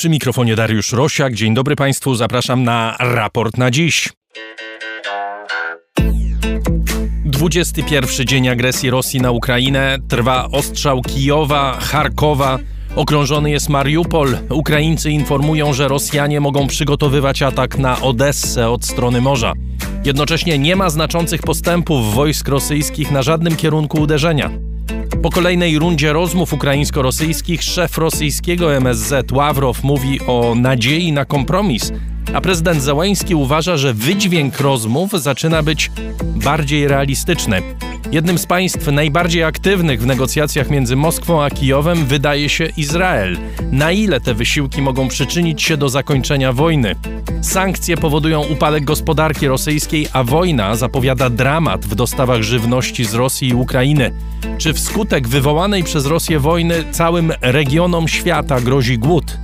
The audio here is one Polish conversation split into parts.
Przy mikrofonie Dariusz Rosiak. Dzień dobry Państwu, zapraszam na raport na dziś. 21 dzień agresji Rosji na Ukrainę. Trwa ostrzał Kijowa, Charkowa. Okrążony jest Mariupol. Ukraińcy informują, że Rosjanie mogą przygotowywać atak na Odessę od strony morza. Jednocześnie nie ma znaczących postępów wojsk rosyjskich na żadnym kierunku uderzenia. Po kolejnej rundzie rozmów ukraińsko-rosyjskich szef rosyjskiego MSZ Ławrow mówi o nadziei na kompromis, a prezydent Załański uważa, że wydźwięk rozmów zaczyna być bardziej realistyczny. Jednym z państw najbardziej aktywnych w negocjacjach między Moskwą a Kijowem wydaje się Izrael. Na ile te wysiłki mogą przyczynić się do zakończenia wojny? Sankcje powodują upadek gospodarki rosyjskiej, a wojna zapowiada dramat w dostawach żywności z Rosji i Ukrainy. Czy wskutek wywołanej przez Rosję wojny całym regionom świata grozi głód?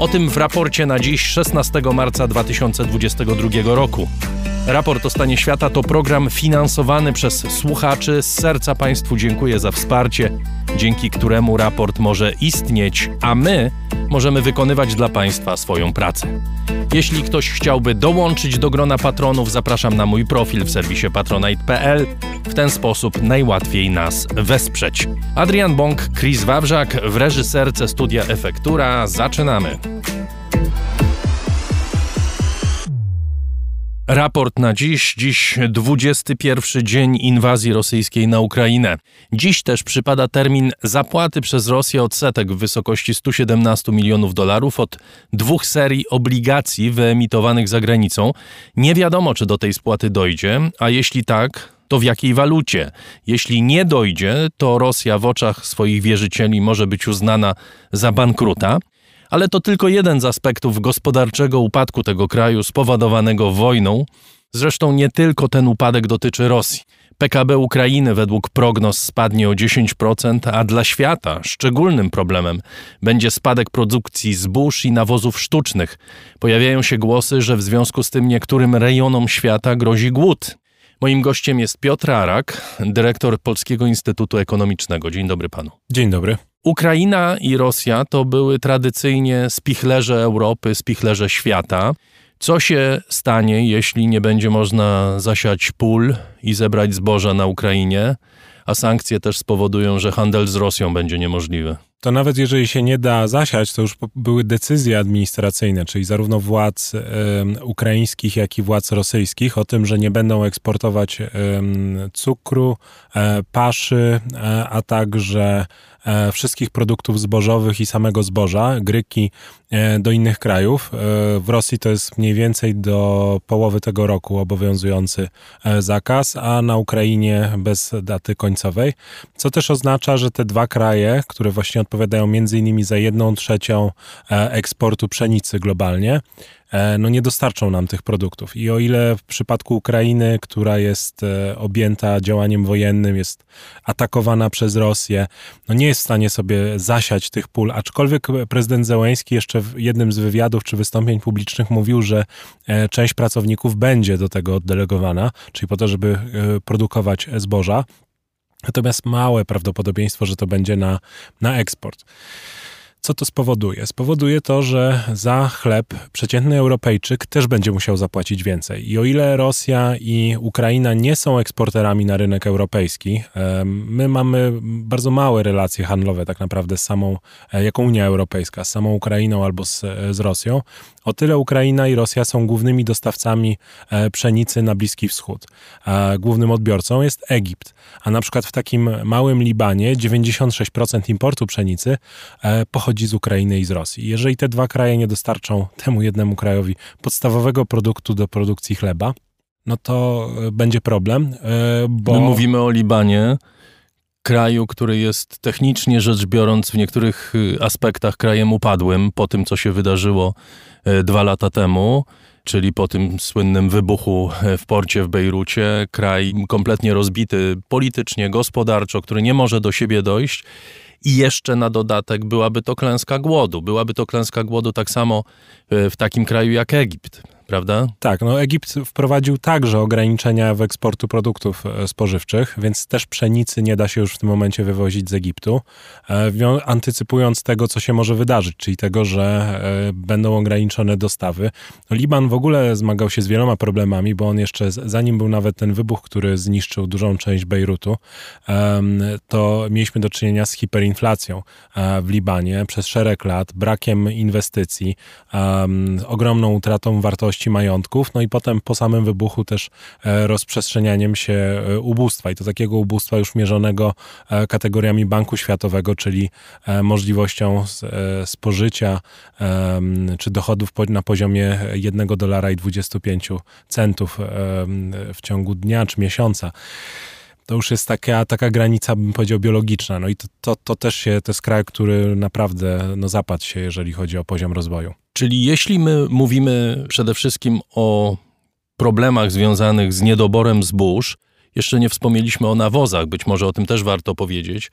O tym w raporcie na dziś 16 marca 2022 roku. Raport o stanie świata to program finansowany przez słuchaczy. Z serca Państwu dziękuję za wsparcie, dzięki któremu raport może istnieć, a my możemy wykonywać dla Państwa swoją pracę. Jeśli ktoś chciałby dołączyć do grona patronów, zapraszam na mój profil w serwisie patronite.pl. W ten sposób najłatwiej nas wesprzeć. Adrian Bąk, Chris Wawrzak w reżyserce studia Efektura. Zaczynamy. Raport na dziś. Dziś 21 dzień inwazji rosyjskiej na Ukrainę. Dziś też przypada termin zapłaty przez Rosję odsetek w wysokości 117 milionów dolarów od dwóch serii obligacji wyemitowanych za granicą. Nie wiadomo, czy do tej spłaty dojdzie, a jeśli tak, to w jakiej walucie. Jeśli nie dojdzie, to Rosja w oczach swoich wierzycieli może być uznana za bankruta. Ale to tylko jeden z aspektów gospodarczego upadku tego kraju spowodowanego wojną. Zresztą nie tylko ten upadek dotyczy Rosji. PKB Ukrainy według prognoz spadnie o 10%, a dla świata szczególnym problemem będzie spadek produkcji zbóż i nawozów sztucznych. Pojawiają się głosy, że w związku z tym niektórym rejonom świata grozi głód. Moim gościem jest Piotr Arak, dyrektor Polskiego Instytutu Ekonomicznego. Dzień dobry panu. Dzień dobry. Ukraina i Rosja to były tradycyjnie spichlerze Europy, spichlerze świata. Co się stanie, jeśli nie będzie można zasiać pól i zebrać zboża na Ukrainie, a sankcje też spowodują, że handel z Rosją będzie niemożliwy? To nawet jeżeli się nie da zasiać, to już były decyzje administracyjne, czyli zarówno władz y, ukraińskich, jak i władz rosyjskich o tym, że nie będą eksportować y, cukru, y, paszy, e, a także wszystkich produktów zbożowych i samego zboża, gryki e, do innych krajów. E, w Rosji to jest mniej więcej do połowy tego roku obowiązujący zakaz, a na Ukrainie bez daty końcowej, co też oznacza, że te dwa kraje, które właśnie odpowiadają między innymi za jedną trzecią eksportu pszenicy globalnie, E, no nie dostarczą nam tych produktów. I o ile w przypadku Ukrainy, która jest e, objęta działaniem wojennym, jest atakowana przez Rosję, no nie jest w stanie sobie zasiać tych pól, aczkolwiek prezydent Zełęński jeszcze w jednym z wywiadów czy wystąpień publicznych mówił, że e, część pracowników będzie do tego oddelegowana, czyli po to, żeby produkować zboża. Natomiast małe prawdopodobieństwo, że to będzie na, na eksport. Co to spowoduje? Spowoduje to, że za chleb przeciętny Europejczyk też będzie musiał zapłacić więcej. I o ile Rosja i Ukraina nie są eksporterami na rynek europejski, my mamy bardzo małe relacje handlowe tak naprawdę z samą, e, jako Unia Europejska, z samą Ukrainą albo z, z Rosją, o tyle Ukraina i Rosja są głównymi dostawcami e, pszenicy na Bliski Wschód. Głównym odbiorcą jest Egipt. A na przykład w takim małym Libanie 96% importu pszenicy e, pochodzi z Ukrainy i z Rosji. Jeżeli te dwa kraje nie dostarczą temu jednemu krajowi podstawowego produktu do produkcji chleba, no to e, będzie problem, bo... My mówimy o Libanie, kraju, który jest technicznie rzecz biorąc w niektórych y, aspektach krajem upadłym po tym, co się wydarzyło e, dwa lata temu, czyli po tym słynnym wybuchu e, w porcie w Bejrucie, kraj kompletnie rozbity politycznie, gospodarczo, który nie może do siebie dojść. I jeszcze na dodatek byłaby to klęska głodu. Byłaby to klęska głodu tak samo e, w takim kraju jak Egipt. Prawda? Tak, no Egipt wprowadził także ograniczenia w eksportu produktów e, spożywczych, więc też pszenicy nie da się już w tym momencie wywozić z Egiptu, e, antycypując tego, co się może wydarzyć, czyli tego, że e, będą ograniczone dostawy. No, Liban w ogóle zmagał się z wieloma problemami, bo on jeszcze, zanim był nawet ten wybuch, który zniszczył dużą część Bejrutu, to mieliśmy do czynienia z hiperinflacją w Libanie przez szereg lat, brakiem inwestycji, ogromną utratą wartości majątków, no i potem po samym wybuchu też e, rozprzestrzenianiem się e, ubóstwa i to takiego ubóstwa już mierzonego e, kategoriami Banku Światowego, czyli możliwością spożycia czy dochodów na poziomie 1 dolara i 25 centów w ciągu dnia czy miesiąca to już jest taka, taka granica, bym powiedział, biologiczna. No i to, to, to też się, to jest kraj, który naprawdę no, zapadł się, jeżeli chodzi o poziom rozwoju. Czyli jeśli my mówimy przede wszystkim o problemach związanych z niedoborem zbóż, jeszcze nie wspomnieliśmy o nawozach, być może o tym też warto powiedzieć,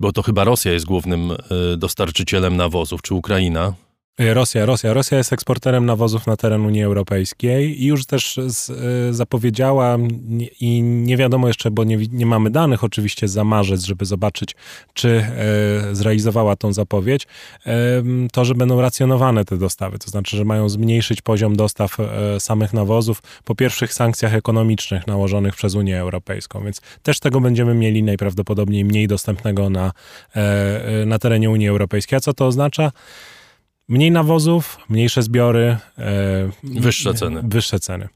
bo to chyba Rosja jest głównym e, dostarczycielem nawozów, czy Ukraina. E, Rosja, Rosja. Rosja jest eksporterem nawozów na teren Unii Europejskiej i już też z, y, zapowiedziała i nie wiadomo jeszcze, bo nie, nie, mamy danych oczywiście za marzec, żeby zobaczyć, czy y, zrealizowała tą zapowiedź, to, że będą racjonowane te dostawy, to znaczy, że mają zmniejszyć poziom dostaw samych nawozów po pierwszych sankcjach ekonomicznych nałożonych przez Unię Europejską, więc też tego będziemy mieli najprawdopodobniej mniej dostępnego na, na terenie Unii Europejskiej. A co to oznacza? Mniej nawozów, mniejsze zbiory, e, wyższe ceny. Wyższe ceny.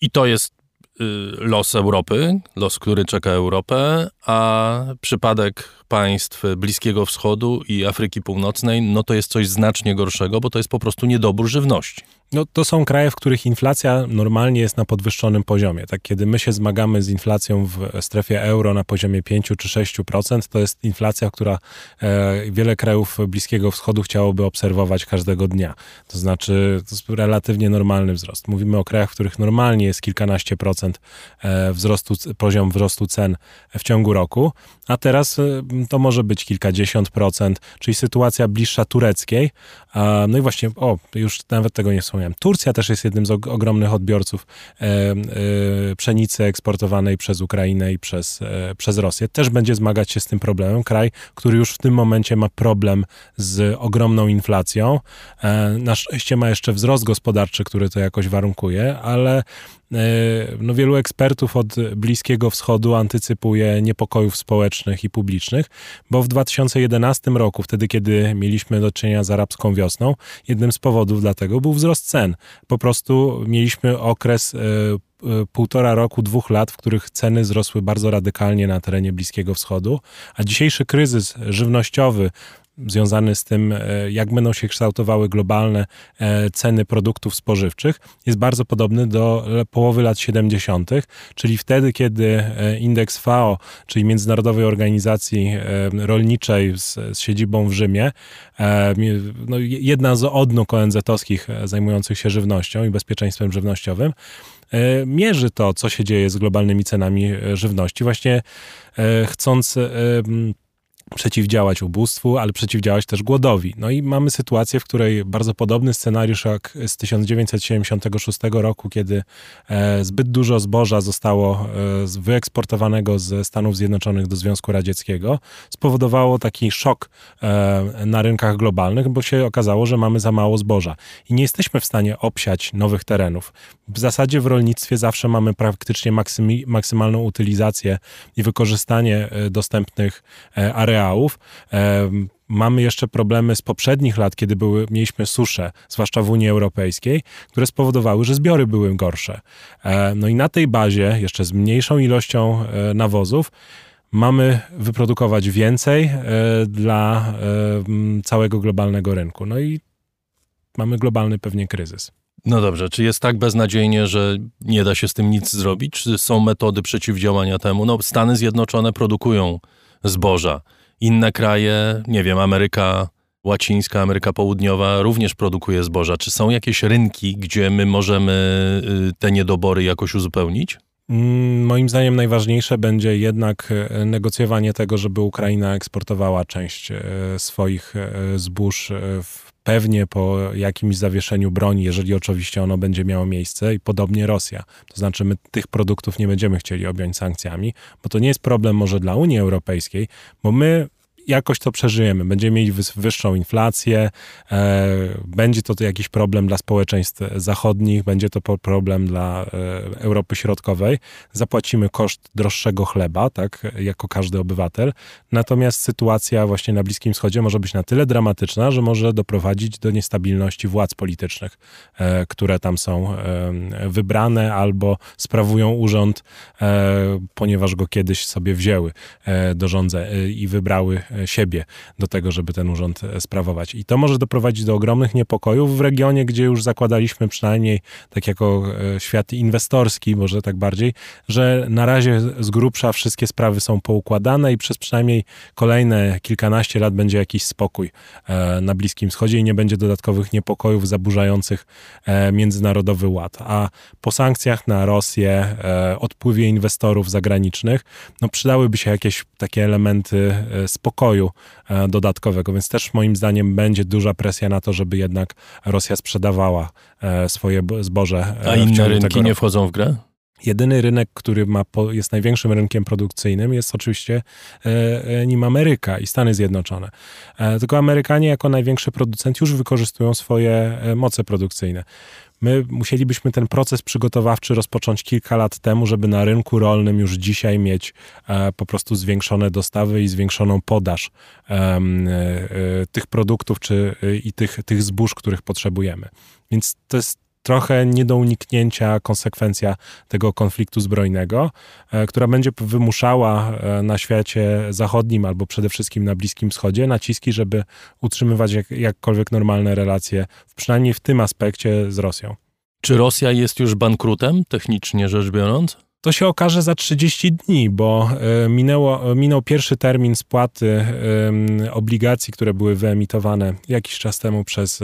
I to jest y, los Europy, los, który czeka Europę, a przypadek państw Bliskiego Wschodu i Afryki Północnej, no to jest coś znacznie gorszego, bo to jest po prostu niedobór żywności. No, to są kraje, w których inflacja normalnie jest na podwyższonym poziomie. Tak, kiedy my się zmagamy z inflacją w strefie euro na poziomie 5 czy 6%, to jest inflacja, która e, wiele krajów Bliskiego Wschodu chciałoby obserwować każdego dnia. To znaczy, to jest relatywnie normalny wzrost. Mówimy o krajach, w których normalnie jest kilkanaście procent e, wzrostu, poziom wzrostu cen w ciągu roku, a teraz e, to może być kilkadziesiąt procent, czyli sytuacja bliższa tureckiej. No i właśnie, o, już nawet tego nie wspomniałem. Turcja też jest jednym z ogromnych odbiorców e, e, pszenicy eksportowanej przez Ukrainę i przez, przez Rosję. Też będzie zmagać się z tym problemem. Kraj, który już w tym momencie ma problem z ogromną inflacją. Na szczęście ma jeszcze wzrost gospodarczy, który to jakoś warunkuje, ale no, wielu ekspertów od Bliskiego Wschodu antycypuje niepokojów społecznych i publicznych, bo w 2011 roku, wtedy kiedy mieliśmy do czynienia z arabską wiosną, jednym z powodów dlatego był wzrost cen. Po prostu mieliśmy okres e, e, półtora roku, dwóch lat, w których ceny wzrosły bardzo radykalnie na terenie Bliskiego Wschodu, a dzisiejszy kryzys żywnościowy, związany z tym, e, jak będą się kształtowały globalne e, ceny produktów spożywczych, jest bardzo podobny do połowy lat 70., czyli wtedy, kiedy e, indeks FAO, czyli Międzynarodowej Organizacji Rolniczej z, z siedzibą w Rzymie, no jedna z odnóg ONZ-owskich zajmujących się żywnością i bezpieczeństwem żywnościowym, mierzy to, co się dzieje z globalnymi cenami żywności, właśnie chcąc przeciwdziałać ubóstwu, ale przeciwdziałać też głodowi. No i mamy sytuację, w której bardzo podobny scenariusz jak z 1976 roku, kiedy e, zbyt dużo zboża zostało e, wyeksportowanego ze Stanów Zjednoczonych do Związku Radzieckiego, spowodowało taki szok e, na rynkach globalnych, bo się okazało, że mamy za mało zboża i nie jesteśmy w stanie obsiać nowych terenów. W zasadzie w rolnictwie zawsze mamy praktycznie maksymalną utylizację i wykorzystanie dostępnych areałów areałów. Mamy jeszcze problemy z poprzednich lat, kiedy były, mieliśmy susze, zwłaszcza w Unii Europejskiej, które spowodowały, że zbiory były gorsze. E, no i na tej bazie, jeszcze z mniejszą ilością e, nawozów, mamy wyprodukować więcej e, dla całego globalnego rynku. No i mamy globalny pewnie kryzys. No dobrze, czy jest tak beznadziejnie, że nie da się z tym nic zrobić? Czy są metody przeciwdziałania temu? No, Stany Zjednoczone produkują zboża. Inne kraje, nie wiem, Ameryka Łacińska, Ameryka Południowa również produkuje zboża. Czy są jakieś rynki, gdzie my możemy y, te niedobory jakoś uzupełnić? Mm, moim zdaniem najważniejsze będzie jednak e, negocjowanie tego, żeby Ukraina eksportowała część e, swoich e, zbóż w pewnie po jakimś zawieszeniu broni, jeżeli oczywiście ono będzie miało miejsce i podobnie Rosja. To znaczy my tych produktów nie będziemy chcieli objąć sankcjami, bo to nie jest problem może dla Unii Europejskiej, bo my jakoś to przeżyjemy. Będziemy mieli wyższą inflację, e, będzie to jakiś problem dla społeczeństw zachodnich, będzie to problem dla e, Europy Środkowej. Zapłacimy koszt droższego chleba, tak, jako każdy obywatel. Natomiast sytuacja właśnie na Bliskim Wschodzie może być na tyle dramatyczna, że może doprowadzić do niestabilności władz politycznych, e, które tam są wybrane albo sprawują urząd, ponieważ go kiedyś sobie wzięły do rządze i wybrały E, siebie do tego, żeby ten urząd e, sprawować. I to może doprowadzić do ogromnych niepokojów w regionie, gdzie już zakładaliśmy przynajmniej, tak jako e, świat inwestorski, może tak bardziej, że na razie z grubsza wszystkie sprawy są poukładane i przez przynajmniej kolejne kilkanaście lat będzie jakiś spokój na Bliskim Wschodzie i nie będzie dodatkowych niepokojów zaburzających międzynarodowy ład. A po sankcjach na Rosję, odpływie inwestorów zagranicznych, no przydałyby się jakieś takie elementy spokoju, spokoju e, dodatkowego, więc też moim zdaniem będzie duża presja na to, żeby jednak Rosja sprzedawała e, swoje zboże. E, A inne rynki nie wchodzą w grę? Jedyny rynek, który ma, jest największym rynkiem produkcyjnym, jest oczywiście nim Ameryka i Stany Zjednoczone. Tylko Amerykanie, jako największy producent, już wykorzystują swoje moce produkcyjne. My musielibyśmy ten proces przygotowawczy rozpocząć kilka lat temu, żeby na rynku rolnym już dzisiaj mieć e, po prostu zwiększone dostawy i zwiększoną podaż e, e, tych produktów czy, i tych, tych zbóż, których potrzebujemy. Więc to jest trochę nie do uniknięcia konsekwencja tego konfliktu zbrojnego, która będzie wymuszała na świecie zachodnim albo przede wszystkim na Bliskim Wschodzie naciski, żeby utrzymywać jak, jakkolwiek normalne relacje, przynajmniej w tym aspekcie z Rosją. Czy Rosja jest już bankrutem, technicznie rzecz biorąc? To się okaże za 30 dni, bo e, minęło, minął pierwszy termin spłaty obligacji, które były wyemitowane jakiś czas temu przez,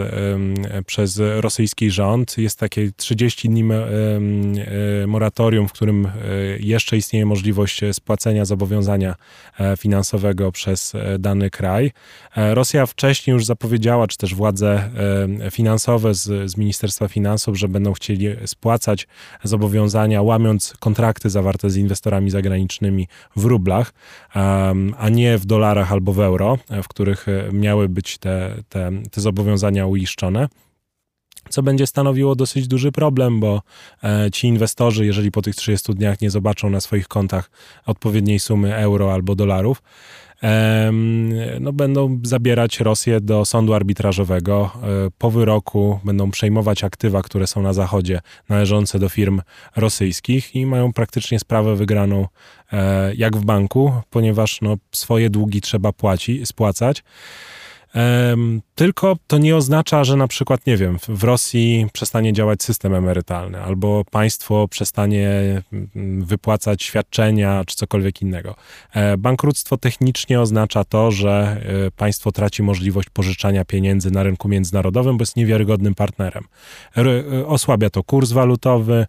przez rosyjski rząd. Jest takie 30 dni e, moratorium, w którym e, jeszcze istnieje możliwość spłacenia zobowiązania finansowego przez dany kraj. Rosja wcześniej już zapowiedziała, czy też władze finansowe z, z Ministerstwa Finansów, że będą chcieli spłacać zobowiązania, łamiąc kontrakty kontrakty zawarte z inwestorami zagranicznymi w rublach, a nie w dolarach albo w euro, w których e, miały być te, te, te zobowiązania uiszczone co będzie stanowiło dosyć duży problem, bo e, ci inwestorzy, jeżeli po tych 30 dniach nie zobaczą na swoich kontach odpowiedniej sumy euro albo dolarów, no, będą zabierać Rosję do sądu arbitrażowego. E, po wyroku będą przejmować aktywa, które są na Zachodzie, należące do firm rosyjskich i mają praktycznie sprawę wygraną e, jak w banku, ponieważ no, swoje długi trzeba płaci, spłacać. Tylko to nie oznacza, że na przykład, nie wiem, w Rosji przestanie działać system emerytalny, albo państwo przestanie mm, wypłacać świadczenia, czy cokolwiek innego. E, bankructwo technicznie oznacza to, że e, państwo traci możliwość pożyczania pieniędzy na rynku międzynarodowym, bo jest niewiarygodnym partnerem. E, osłabia to kurs walutowy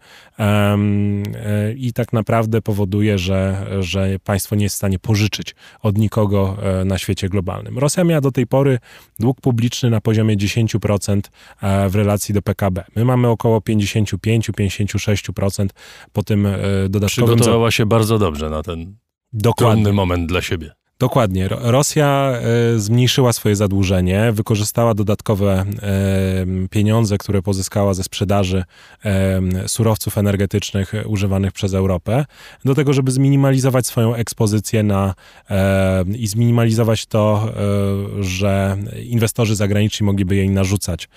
i tak naprawdę powoduje, że, że państwo nie jest w stanie pożyczyć od nikogo na świecie globalnym. Rosja miała do tej pory dług publiczny na poziomie 10% e, w relacji do PKB. My mamy około 55-56% po tym e, dodatkowym... Przygotowała się bardzo dobrze na ten Dokładnie. trudny moment dla siebie. Dokładnie. Rosja e, zmniejszyła swoje zadłużenie, wykorzystała dodatkowe e, pieniądze, które pozyskała ze sprzedaży e, surowców energetycznych używanych przez Europę, do tego, żeby zminimalizować swoją ekspozycję na i zminimalizować to, że inwestorzy zagraniczni mogliby jej narzucać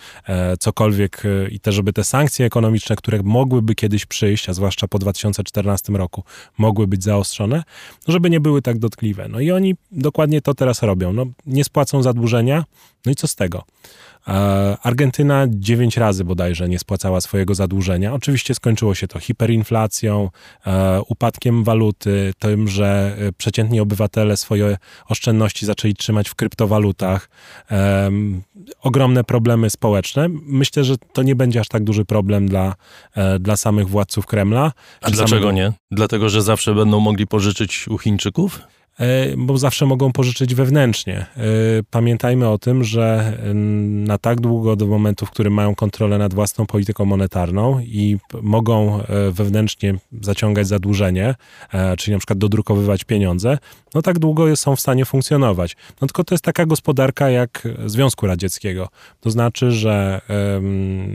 cokolwiek i też, żeby te sankcje ekonomiczne, które mogłyby kiedyś przyjść, a zwłaszcza po 2014 roku, mogły być zaostrzone, żeby nie były tak dotkliwe. No i oni dokładnie to teraz robią. No, nie spłacą zadłużenia, no i co z tego? E, Argentyna dziewięć razy bodajże nie spłacała swojego zadłużenia. Oczywiście skończyło się to hiperinflacją, e, upadkiem waluty, tym, że e, przeciętni obywatele swoje oszczędności zaczęli trzymać w kryptowalutach. Ogromne problemy społeczne. Myślę, że to nie będzie aż tak duży problem dla, dla samych władców Kremla. A dlaczego samego... nie? Dlatego, że zawsze będą mogli pożyczyć u Chińczyków? E, bo zawsze mogą pożyczyć wewnętrznie. E, pamiętajmy o tym, że na tak długo do momentu, w którym mają kontrolę nad własną polityką monetarną i mogą e, wewnętrznie zaciągać zadłużenie, czyli na przykład dodrukowywać pieniądze, no tak długo są w stanie funkcjonować. No tylko to jest taka gospodarka jak Związku Radzieckiego. To znaczy, że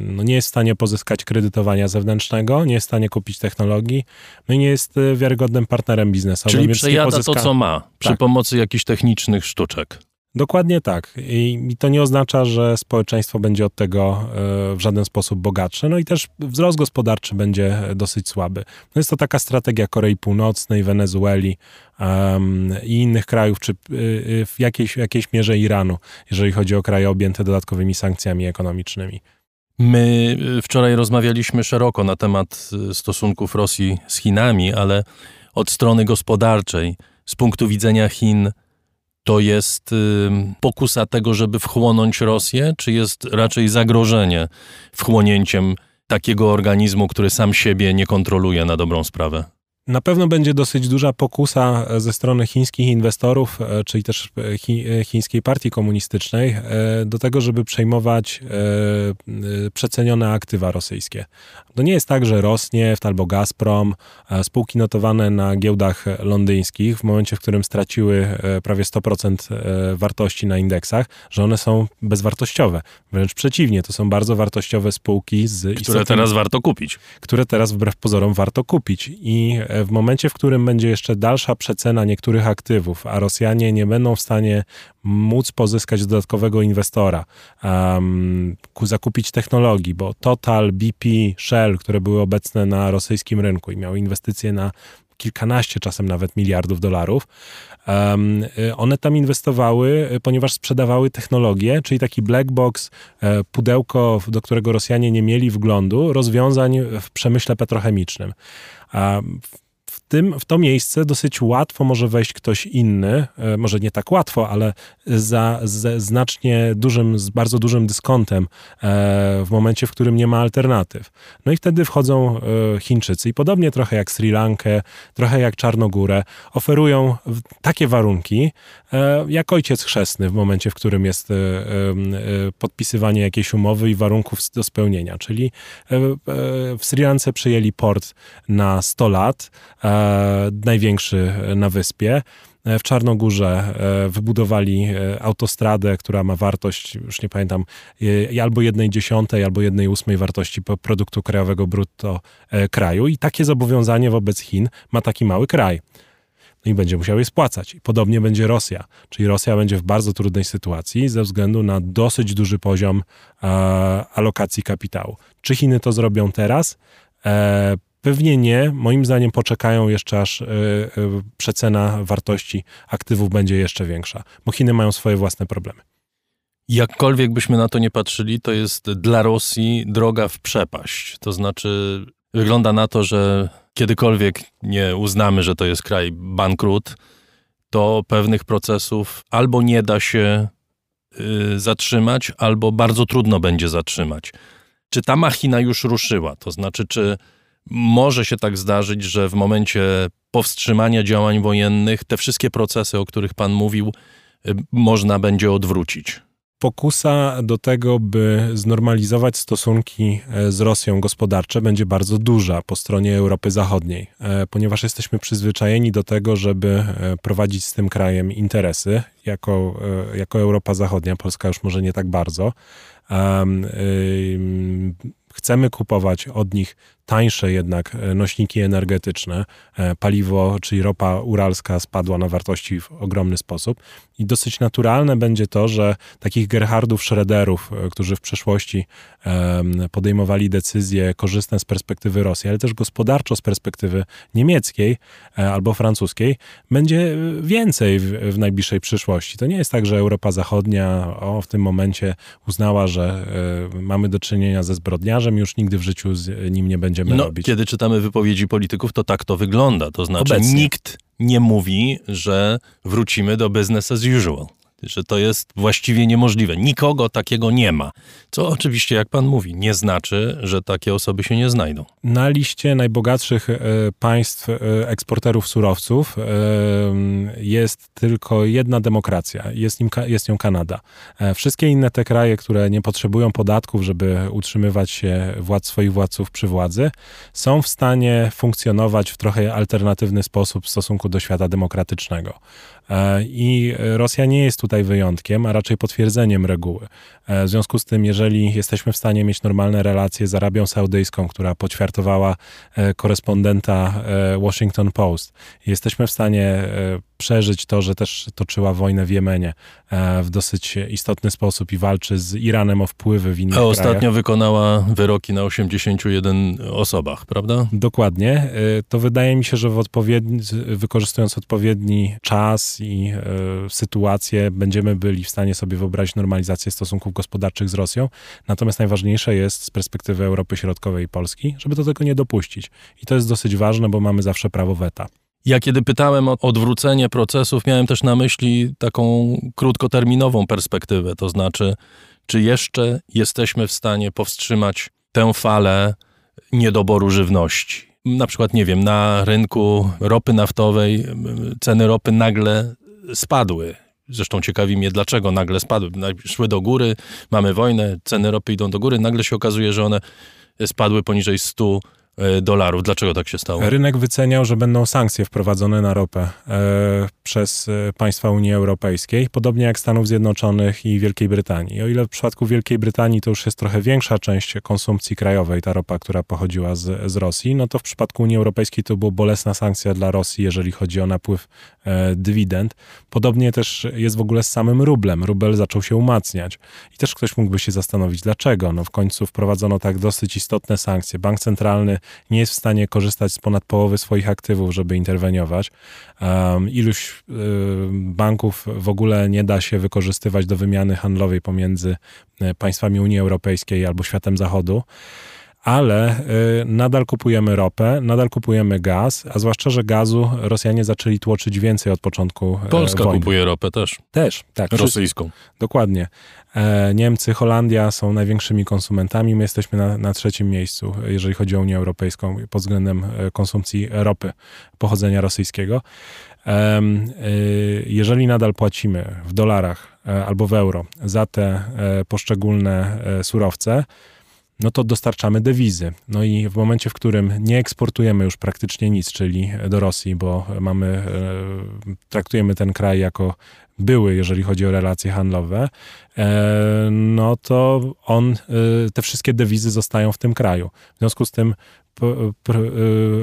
no nie jest w stanie pozyskać kredytowania zewnętrznego, nie jest w stanie kupić technologii, no i nie jest wiarygodnym partnerem biznesowym. Czyli przejada pozyska... to, co ma przy tak. pomocy jakichś technicznych sztuczek. Dokładnie tak. I, to nie oznacza, że społeczeństwo będzie od tego e, w żaden sposób bogatsze. No i też wzrost gospodarczy będzie dosyć słaby. No jest to taka strategia Korei Północnej, Wenezueli um, i innych krajów, czy y, w jakiejś, jakiejś mierze Iranu, jeżeli chodzi o kraje objęte dodatkowymi sankcjami ekonomicznymi. My wczoraj rozmawialiśmy szeroko na temat stosunków Rosji z Chinami, ale od strony gospodarczej z punktu widzenia Chin to jest pokusa tego, żeby wchłonąć Rosję, czy jest raczej zagrożenie wchłonięciem takiego organizmu, który sam siebie nie kontroluje na dobrą sprawę? Na pewno będzie dosyć duża pokusa e, ze strony chińskich inwestorów, e, czyli też e, chi, chińskiej partii komunistycznej, do tego, żeby przejmować przecenione aktywa rosyjskie. To nie jest tak, że Rosneft albo Gazprom, spółki notowane na giełdach londyńskich, w momencie, w którym straciły prawie 100% wartości na indeksach, że one są bezwartościowe. Wręcz przeciwnie, to są bardzo wartościowe spółki z Które teraz warto kupić. Które teraz wbrew pozorom warto kupić. I w momencie, w którym będzie jeszcze dalsza przecena niektórych aktywów, a Rosjanie nie będą w stanie móc pozyskać dodatkowego inwestora, um, zakupić technologii, bo Total, BP, Shell, które były obecne na rosyjskim rynku i miały inwestycje na kilkanaście, czasem nawet miliardów dolarów. Um, one tam inwestowały, ponieważ sprzedawały technologię, czyli taki black box, e, pudełko, do którego Rosjanie nie mieli wglądu, rozwiązań w przemyśle petrochemicznym. Um, tym, w to miejsce dosyć łatwo może wejść ktoś inny, e, może nie tak łatwo, ale za znacznie dużym, z bardzo dużym dyskontem e, w momencie, w którym nie ma alternatyw. No i wtedy wchodzą e, Chińczycy i podobnie trochę jak Sri Lankę, trochę jak Czarnogórę, oferują takie warunki, jak ojciec chrzestny w momencie, w którym jest podpisywanie jakiejś umowy i warunków do spełnienia. Czyli w Sri Lance przyjęli port na 100 lat, największy na wyspie. W Czarnogórze e, wybudowali e, autostradę, która ma wartość, już nie pamiętam, e, albo jednej dziesiątej, albo jednej ósmej wartości produktu krajowego brutto kraju. I takie zobowiązanie wobec Chin ma taki mały kraj. No i będzie musiał je spłacać. Podobnie będzie Rosja. Czyli Rosja będzie w bardzo trudnej sytuacji ze względu na dosyć duży poziom alokacji kapitału. Czy Chiny to zrobią teraz? Pewnie nie. Moim zdaniem poczekają jeszcze aż y, y, przecena wartości aktywów będzie jeszcze większa, bo Chiny mają swoje własne problemy. Jakkolwiek byśmy na to nie patrzyli, to jest dla Rosji droga w przepaść. To znaczy, wygląda na to, że kiedykolwiek nie uznamy, że to jest kraj bankrut, to pewnych procesów albo nie da się y, zatrzymać, albo bardzo trudno będzie zatrzymać. Czy ta machina już ruszyła? To znaczy, czy może się tak zdarzyć, że w momencie powstrzymania działań wojennych te wszystkie procesy, o których Pan mówił, y, można będzie odwrócić. Pokusa do tego, by znormalizować stosunki e, z Rosją gospodarcze, będzie bardzo duża po stronie Europy Zachodniej, e, ponieważ jesteśmy przyzwyczajeni do tego, żeby e, prowadzić z tym krajem interesy. Jako, jako Europa Zachodnia, Polska już może nie tak bardzo. Chcemy kupować od nich tańsze jednak e, nośniki energetyczne. E, paliwo, czyli ropa uralska spadła na wartości w ogromny sposób i dosyć naturalne będzie to, że takich Gerhardów Schroederów, e, którzy w przeszłości podejmowali decyzje korzystne z perspektywy Rosji, ale też gospodarczo z perspektywy niemieckiej albo francuskiej, będzie więcej w, w najbliższej przyszłości. To nie jest tak, że Europa Zachodnia o, w tym momencie uznała, że mamy do czynienia ze zbrodniarzem, już nigdy w życiu z nim nie będzie będziemy no, robić. Kiedy czytamy wypowiedzi polityków, to tak to wygląda. To znaczy, Obecnie. nikt nie mówi, że wrócimy do business as usual. Że to jest właściwie niemożliwe. Nikogo takiego nie ma. Co oczywiście, jak pan mówi, nie znaczy, że takie osoby się nie znajdą. Na liście najbogatszych e, państw e, eksporterów surowców e, jest tylko jedna demokracja. Jest, nim, jest nią Kanada. Wszystkie inne te kraje, które nie potrzebują podatków, żeby utrzymywać się władz, swoich władców przy władzy, są w stanie funkcjonować w trochę alternatywny sposób w stosunku do świata demokratycznego. E, I Rosja nie jest tutaj wyjątkiem, a raczej potwierdzeniem reguły. E, w związku z tym, jeżeli jesteśmy w stanie mieć normalne relacje z Arabią Saudyjską, która poćwiartowała e, korespondenta Washington Post, jesteśmy w stanie przeżyć to, że też toczyła wojnę w Jemenie w dosyć istotny sposób i walczy z Iranem o wpływy w innych A ostatnio krajach. wykonała wyroki na 81 osobach, prawda? Dokładnie. To wydaje mi się, że odpowiedni, wykorzystując odpowiedni czas i e, sytuację, będziemy byli w stanie sobie wyobrazić normalizację stosunków gospodarczych z Rosją. Natomiast najważniejsze jest z perspektywy Europy Środkowej i Polski, żeby do tego nie dopuścić. I to jest dosyć ważne, bo mamy zawsze prawo weta. Ja kiedy pytałem o odwrócenie procesów, miałem też na myśli taką krótkoterminową perspektywę, to znaczy, czy jeszcze jesteśmy w stanie powstrzymać tę falę niedoboru żywności na przykład, nie wiem, na rynku ropy naftowej ceny ropy nagle spadły. Zresztą ciekawi mnie, dlaczego nagle spadły. Szły do góry, mamy wojnę, ceny ropy idą do góry, nagle się okazuje, że one spadły poniżej 100 E, dolarów. Dlaczego tak się stało? Rynek wyceniał, że będą sankcje wprowadzone na ropę e, przez e, państwa Unii Europejskiej, podobnie jak Stanów Zjednoczonych i Wielkiej Brytanii. O ile w przypadku Wielkiej Brytanii to już jest trochę większa część konsumpcji krajowej, ta ropa, która pochodziła z, z Rosji, no to w przypadku Unii Europejskiej to była bolesna sankcja dla Rosji, jeżeli chodzi o napływ e, dywidend. Podobnie też jest w ogóle z samym rublem. Rubel zaczął się umacniać. I też ktoś mógłby się zastanowić, dlaczego. No w końcu wprowadzono tak dosyć istotne sankcje. Bank centralny nie jest w stanie korzystać z ponad połowy swoich aktywów, żeby interweniować. Um, iluś y, banków w ogóle nie da się wykorzystywać do wymiany handlowej pomiędzy y, państwami Unii Europejskiej albo światem Zachodu ale y, nadal kupujemy ropę, nadal kupujemy gaz, a zwłaszcza, że gazu Rosjanie zaczęli tłoczyć więcej od początku e, Polska wojny. kupuje ropę też. Też, tak. Rosyjską. Dokładnie. E, Niemcy, Holandia są największymi konsumentami. My jesteśmy na, na, trzecim miejscu, jeżeli chodzi o Unię Europejską pod względem e, konsumpcji ropy pochodzenia rosyjskiego. Jeżeli nadal płacimy w dolarach albo w euro za te poszczególne surowce, no to dostarczamy dewizy. No i w momencie, w którym nie eksportujemy już praktycznie nic, czyli do Rosji, bo mamy, traktujemy ten kraj jako były, jeżeli chodzi o relacje handlowe, e, no to on, e, te wszystkie dewizy zostają w tym kraju. W związku z tym e,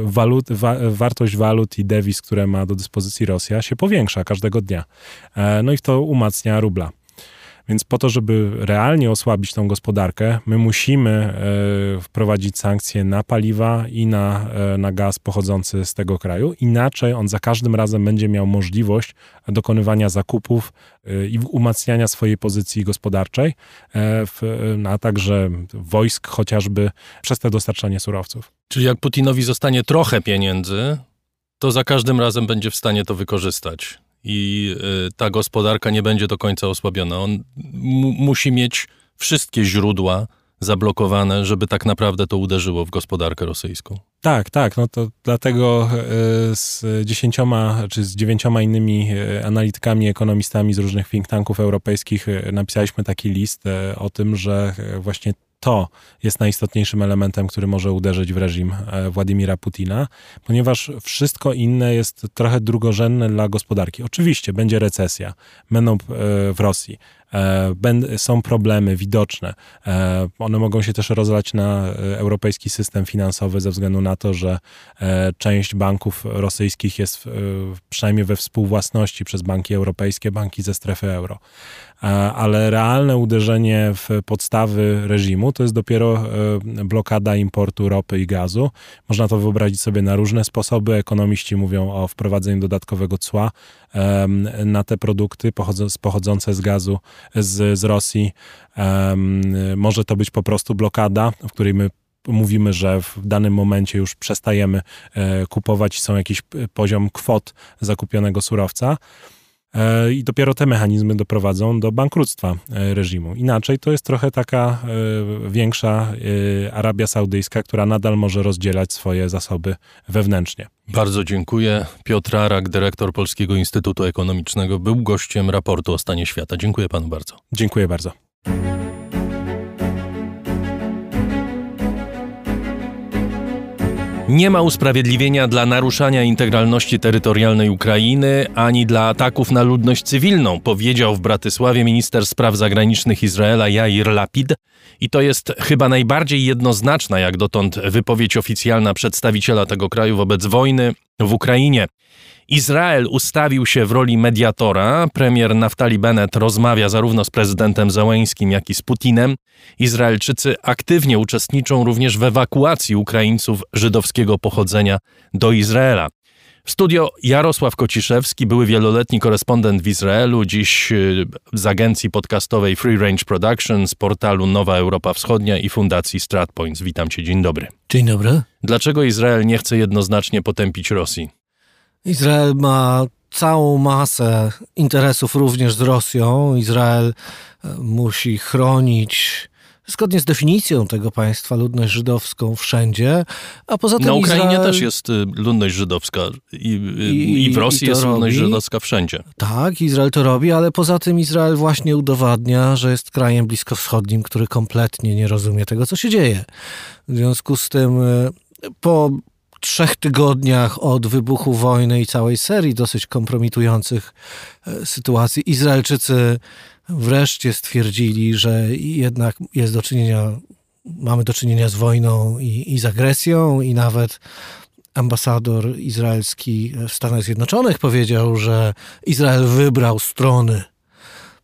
walut, wartość walut i dewiz, które ma do dyspozycji Rosja, się powiększa każdego dnia. No i to umacnia rubla. Więc po to, żeby realnie osłabić tą gospodarkę, my musimy e, wprowadzić sankcje na paliwa i na, e, na gaz pochodzący z tego kraju. Inaczej on za każdym razem będzie miał możliwość dokonywania zakupów e, i umacniania swojej pozycji gospodarczej, a także wojsk chociażby przez te dostarczanie surowców. Czyli jak Putinowi zostanie trochę pieniędzy, to za każdym razem będzie w stanie to wykorzystać i y, ta gospodarka nie będzie do końca osłabiona. On musi mieć wszystkie źródła zablokowane, żeby tak naprawdę to uderzyło w gospodarkę rosyjską. Tak, tak. No to dlatego y, z dziesięcioma czy z dziewięcioma innymi y, analitykami, ekonomistami z różnych think tanków europejskich napisaliśmy taki list o tym, że właśnie to jest najistotniejszym elementem, który może uderzyć w reżim e, Władimira Putina, ponieważ wszystko inne jest trochę drugorzędne dla gospodarki. Oczywiście będzie recesja, będą e, w Rosji, są problemy widoczne. One mogą się też rozlać na europejski system finansowy ze względu na to, że część banków rosyjskich jest przynajmniej we współwłasności przez banki europejskie, banki ze strefy euro. Ale realne uderzenie w podstawy reżimu to jest dopiero blokada importu ropy i gazu. Można to wyobrazić sobie na różne sposoby. Ekonomiści mówią o wprowadzeniu dodatkowego cła na te produkty pochodzące z gazu z, z Rosji. Może to być po prostu blokada, w której my mówimy, że w danym momencie już przestajemy e, kupować są jakiś poziom kwot zakupionego surowca. E, I dopiero te mechanizmy doprowadzą do bankructwa e, reżimu. Inaczej to jest trochę taka e, większa Arabia Saudyjska, która nadal może rozdzielać swoje zasoby wewnętrznie. Bardzo dziękuję. Piotr Arak, dyrektor Polskiego Instytutu Ekonomicznego, był gościem raportu o stanie świata. Dziękuję panu bardzo. Dziękuję bardzo. Nie ma usprawiedliwienia dla naruszania integralności terytorialnej Ukrainy ani dla ataków na ludność cywilną, powiedział w Bratysławie minister spraw zagranicznych Izraela Jair Lapid. I to jest chyba najbardziej jednoznaczna jak dotąd wypowiedź oficjalna przedstawiciela tego kraju wobec wojny w Ukrainie. Izrael ustawił się w roli mediatora. Premier Naftali Bennett rozmawia zarówno z prezydentem Załęskim, jak i z Putinem. Izraelczycy aktywnie uczestniczą również w ewakuacji Ukraińców żydowskiego pochodzenia do Izraela. W studio Jarosław Kociszewski, były wieloletni korespondent w Izraelu, dziś y, z agencji podcastowej Free Range Productions, portalu Nowa Europa Wschodnia i Fundacji StratPoints. Witam cię, dzień dobry. Dzień dobry. Dlaczego Izrael nie chce jednoznacznie potępić Rosji? Izrael ma całą masę interesów również z Rosją. Izrael e, musi chronić zgodnie z definicją tego państwa ludność żydowską wszędzie, a poza tym Na Ukrainie Izrael... też jest y, ludność żydowska i, i, i w Rosji i jest robi. ludność żydowska wszędzie. Tak, Izrael to robi, ale poza tym Izrael właśnie udowadnia, że jest krajem bliskowschodnim, który kompletnie nie rozumie tego, co się dzieje. W związku z tym e, po trzech tygodniach od wybuchu wojny i całej serii dosyć kompromitujących sytuacji, Izraelczycy wreszcie stwierdzili, że jednak jest do czynienia, mamy do czynienia z wojną i, i z agresją, i nawet ambasador izraelski w Stanach Zjednoczonych powiedział, że Izrael wybrał strony.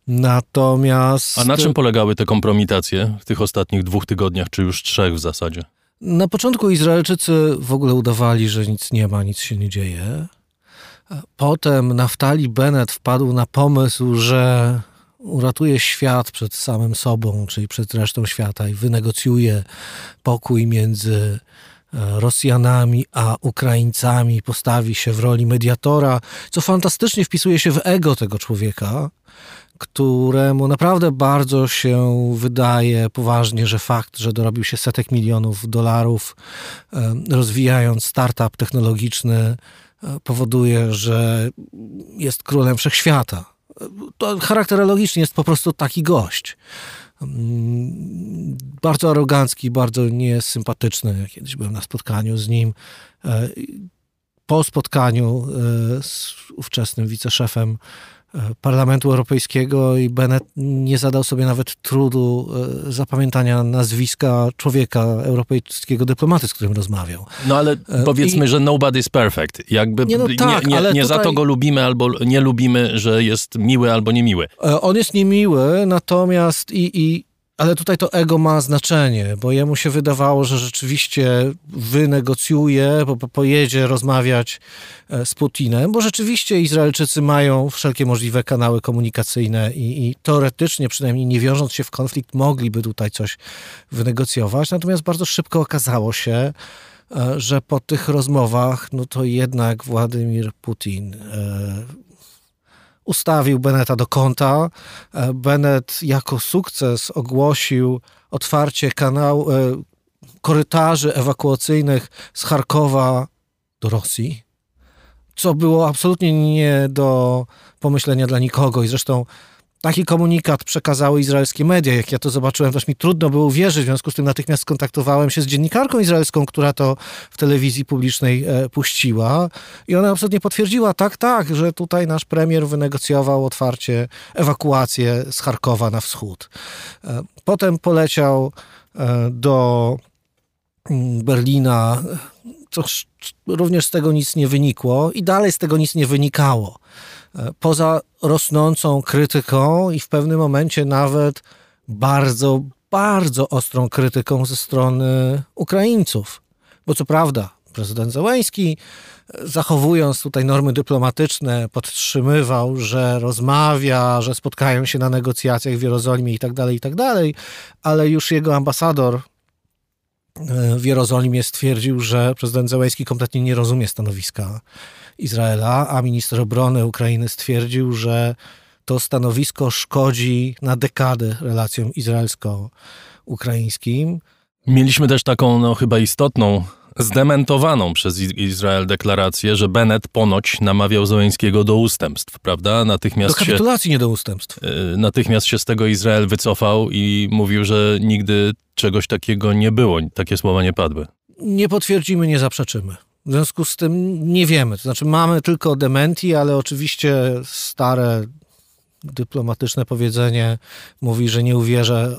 Natomiast. A na czym polegały te kompromitacje w tych ostatnich dwóch tygodniach, czy już trzech w zasadzie? Na początku Izraelczycy w ogóle udawali, że nic nie ma, nic się nie dzieje. Potem Naftali Bennett wpadł na pomysł, że uratuje świat przed samym sobą, czyli przed resztą świata i wynegocjuje pokój między e, Rosjanami a Ukraińcami, postawi się w roli mediatora, co fantastycznie wpisuje się w ego tego człowieka, któremu naprawdę bardzo się wydaje poważnie, że fakt, że dorobił się setek milionów dolarów, rozwijając startup technologiczny, e, powoduje, że jest królem wszechświata. To charakterologicznie jest po prostu taki gość. Mm, bardzo arogancki, bardzo niesympatyczny. Kiedyś byłem na spotkaniu z nim. E, po spotkaniu e, z ówczesnym wiceszefem Parlamentu Europejskiego i Bennett nie zadał sobie nawet trudu e, zapamiętania nazwiska człowieka, europejskiego dyplomaty, z którym rozmawiał. No ale e, powiedzmy, I... że nobody's perfect. Jakby nie, no tak, nie, nie, nie tutaj... za to go lubimy albo nie lubimy, że jest miły albo niemiły. E, on jest niemiły, natomiast i, i ale tutaj to ego ma znaczenie, bo jemu się wydawało, że rzeczywiście wynegocjuje, bo pojedzie rozmawiać e, z Putinem, bo rzeczywiście Izraelczycy mają wszelkie możliwe kanały komunikacyjne i, i teoretycznie, przynajmniej nie wiążąc się w konflikt, mogliby tutaj coś wynegocjować. Natomiast bardzo szybko okazało się, e, że po tych rozmowach, no to jednak Władimir Putin e, ustawił Beneta do konta. E, Benet jako sukces ogłosił otwarcie kanału, e, korytarzy ewakuacyjnych z Charkowa do Rosji, co było absolutnie nie do pomyślenia dla nikogo i zresztą Taki komunikat przekazały izraelskie media. Jak ja to zobaczyłem, też mi trudno było uwierzyć. W związku z tym natychmiast skontaktowałem się z dziennikarką izraelską, która to w telewizji publicznej e, puściła. I ona absolutnie potwierdziła, tak, tak, że tutaj nasz premier wynegocjował otwarcie ewakuację z Charkowa na wschód. E, potem poleciał e, do mm, Berlina. Co, również z tego nic nie wynikło i dalej z tego nic nie wynikało poza rosnącą krytyką i w pewnym momencie nawet bardzo, bardzo ostrą krytyką ze strony Ukraińców. Bo co prawda, prezydent Zełański, zachowując tutaj normy dyplomatyczne, podtrzymywał, że rozmawia, że spotkają się na negocjacjach w Jerozolimie i tak dalej, i tak dalej, ale już jego ambasador w Jerozolimie stwierdził, że prezydent Zełenski kompletnie nie rozumie stanowiska Izraela, a minister obrony Ukrainy stwierdził, że to stanowisko szkodzi na dekadę relacjom izraelsko-ukraińskim. Mieliśmy też taką no, chyba istotną, zdementowaną przez Izrael deklarację, że Bennett ponoć namawiał Zełenskiego do ustępstw, prawda? Natychmiast do kapitulacji, się, nie do ustępstw. Y, natychmiast się z tego Izrael wycofał i mówił, że nigdy czegoś takiego nie było. Takie słowa nie padły. Nie potwierdzimy, nie zaprzeczymy. W związku z tym nie wiemy. To znaczy mamy tylko dementi, ale oczywiście stare dyplomatyczne powiedzenie mówi, że nie uwierzę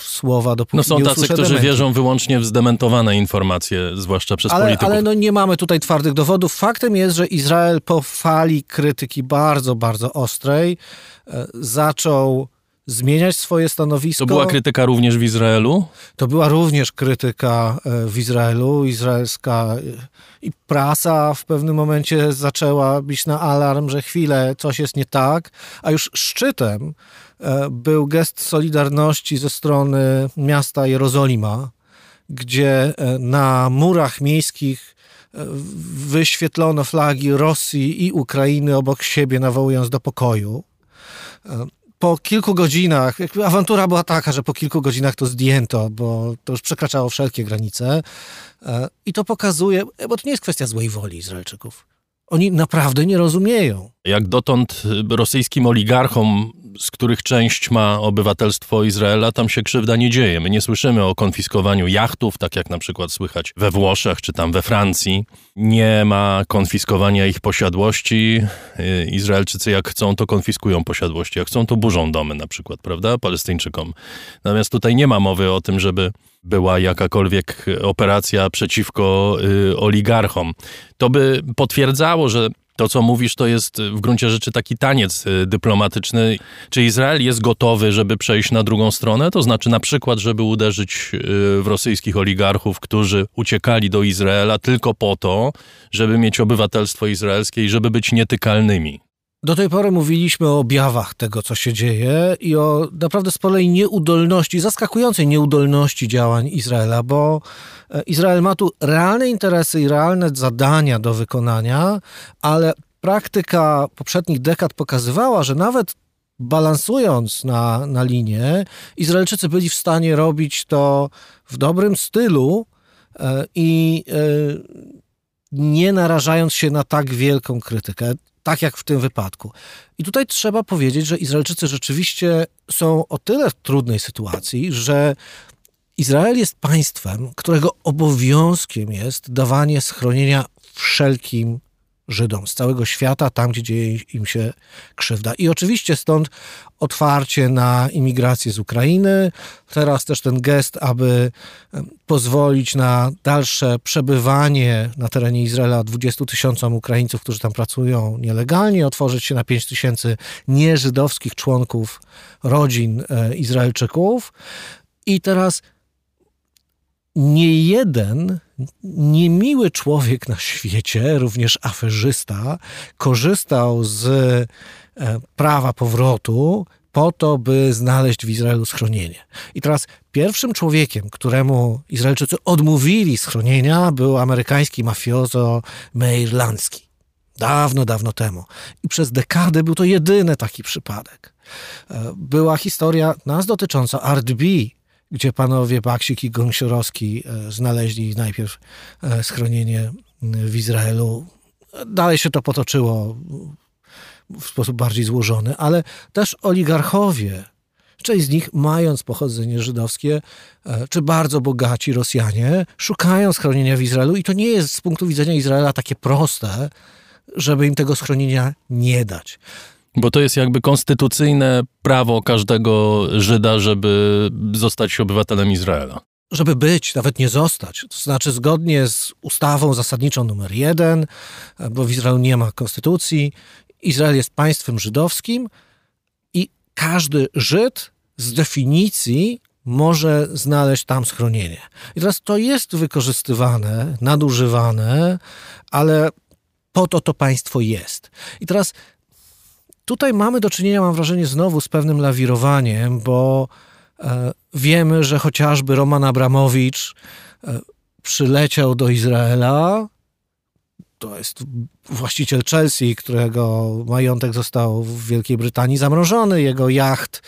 słowa, dopóki No są nie tacy, którzy dementi. wierzą wyłącznie w zdementowane informacje, zwłaszcza przez ale, polityków. Ale no nie mamy tutaj twardych dowodów. Faktem jest, że Izrael po fali krytyki bardzo, bardzo ostrej e, zaczął zmieniać swoje stanowisko. To była krytyka również w Izraelu? To była również krytyka e, w Izraelu. Izraelska e, i prasa w pewnym momencie zaczęła bić na alarm, że chwilę, coś jest nie tak, a już szczytem e, był gest solidarności ze strony miasta Jerozolima, gdzie na murach miejskich wyświetlono flagi Rosji i Ukrainy obok siebie, nawołując do pokoju po kilku godzinach, awantura była taka, że po kilku godzinach to zdjęto, bo to już przekraczało wszelkie granice. E, I to pokazuje, bo to nie jest kwestia złej woli Izraelczyków. Oni naprawdę nie rozumieją. Jak dotąd rosyjskim oligarchom z których część ma obywatelstwo Izraela, tam się krzywda nie dzieje. My nie słyszymy o konfiskowaniu jachtów, tak jak na przykład słychać we Włoszech czy tam we Francji. Nie ma konfiskowania ich posiadłości. Y, Izraelczycy jak chcą, to konfiskują posiadłości, jak chcą, to burzą domy na przykład, prawda, Palestyńczykom. Natomiast tutaj nie ma mowy o tym, żeby była jakakolwiek operacja przeciwko y, oligarchom. To by potwierdzało, że to, co mówisz, to jest w gruncie rzeczy taki taniec y, dyplomatyczny. Czy Izrael jest gotowy, żeby przejść na drugą stronę? To znaczy na przykład, żeby uderzyć y, w rosyjskich oligarchów, którzy uciekali do Izraela tylko po to, żeby mieć obywatelstwo izraelskie i żeby być nietykalnymi. Do tej pory mówiliśmy o objawach tego, co się dzieje i o naprawdę sporej nieudolności, zaskakującej nieudolności działań Izraela, bo e, Izrael ma tu realne interesy i realne zadania do wykonania, ale praktyka poprzednich dekad pokazywała, że nawet balansując na, na linię, Izraelczycy byli w stanie robić to w dobrym stylu e, i e, nie narażając się na tak wielką krytykę tak jak w tym wypadku. I tutaj trzeba powiedzieć, że Izraelczycy rzeczywiście są o tyle w trudnej sytuacji, że Izrael jest państwem, którego obowiązkiem jest dawanie schronienia wszelkim Żydom z całego świata, tam gdzie dzieje im się krzywda. I oczywiście stąd otwarcie na imigrację z Ukrainy, teraz też ten gest, aby pozwolić na dalsze przebywanie na terenie Izraela 20 tysiącom Ukraińców, którzy tam pracują nielegalnie, otworzyć się na 5 tysięcy nieżydowskich członków rodzin e, Izraelczyków. I teraz nie jeden niemiły człowiek na świecie, również aferzysta, korzystał z e, prawa powrotu po to, by znaleźć w Izraelu schronienie. I teraz pierwszym człowiekiem, któremu Izraelczycy odmówili schronienia, był amerykański mafiozo Meir Lansky. Dawno, dawno temu. I przez dekadę był to jedyny taki przypadek. E, była historia nas dotycząca Art B, gdzie panowie Baksik i Gąsiorowski e, znaleźli najpierw e, schronienie w Izraelu. Dalej się to potoczyło w sposób bardziej złożony, ale też oligarchowie, część z nich mając pochodzenie żydowskie, e, czy bardzo bogaci Rosjanie, szukają schronienia w Izraelu i to nie jest z punktu widzenia Izraela takie proste, żeby im tego schronienia nie dać. Bo to jest jakby konstytucyjne prawo każdego Żyda, żeby zostać obywatelem Izraela. Żeby być, nawet nie zostać. To znaczy, zgodnie z ustawą zasadniczą numer jeden, bo w Izraelu nie ma konstytucji, Izrael jest państwem żydowskim i każdy Żyd z definicji może znaleźć tam schronienie. I teraz to jest wykorzystywane, nadużywane, ale po to to państwo jest. I teraz Tutaj mamy do czynienia, mam wrażenie, znowu z pewnym lawirowaniem, bo E, wiemy, że chociażby Roman Abramowicz e, przyleciał do Izraela. To jest właściciel Chelsea, którego majątek został w Wielkiej Brytanii zamrożony. Jego jacht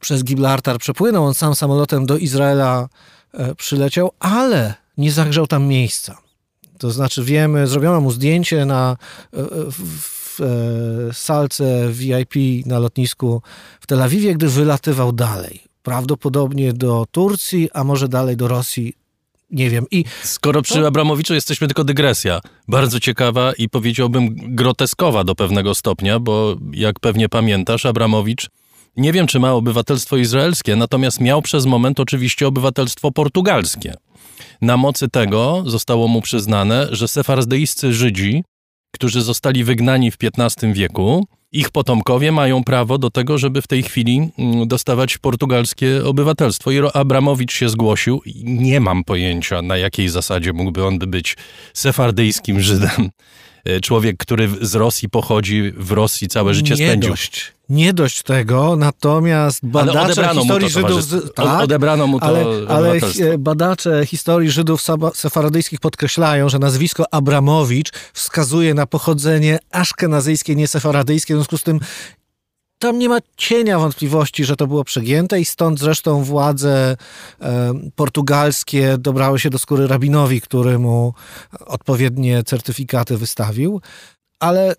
przez Gibraltar przepłynął. On sam samolotem do Izraela e, przyleciał, ale nie zagrzał tam miejsca. To znaczy wiemy, zrobiono mu zdjęcie na, w, w salce VIP na lotnisku w Tel Awiwie, gdy wylatywał dalej. Prawdopodobnie do Turcji, a może dalej do Rosji. Nie wiem. I Skoro przy to... Abramowiczu jesteśmy tylko dygresja. Bardzo ciekawa i powiedziałbym groteskowa do pewnego stopnia, bo jak pewnie pamiętasz, Abramowicz nie wiem, czy ma obywatelstwo izraelskie, natomiast miał przez moment oczywiście obywatelstwo portugalskie. Na mocy tego zostało mu przyznane, że sefardyjscy Żydzi, którzy zostali wygnani w XV wieku, ich potomkowie mają prawo do tego, żeby w tej chwili mm, dostawać portugalskie obywatelstwo. I Abramowicz się zgłosił. Nie mam pojęcia, na jakiej zasadzie mógłby on być sefardyjskim Żydem. E, człowiek, który z Rosji pochodzi, w Rosji całe życie nie spędził. Dość. Nie dość tego, natomiast badacze historii Żydów... Tak, odebrano mu to ale, ale badacze historii Żydów sefaradyjskich podkreślają, że nazwisko Abramowicz wskazuje na pochodzenie aszkenazyjskie, nie sefaradyjskie, w związku z tym tam nie ma cienia wątpliwości, że to było przegięte i stąd zresztą władze e, portugalskie dobrały się do skóry rabinowi, który mu odpowiednie certyfikaty wystawił. Ale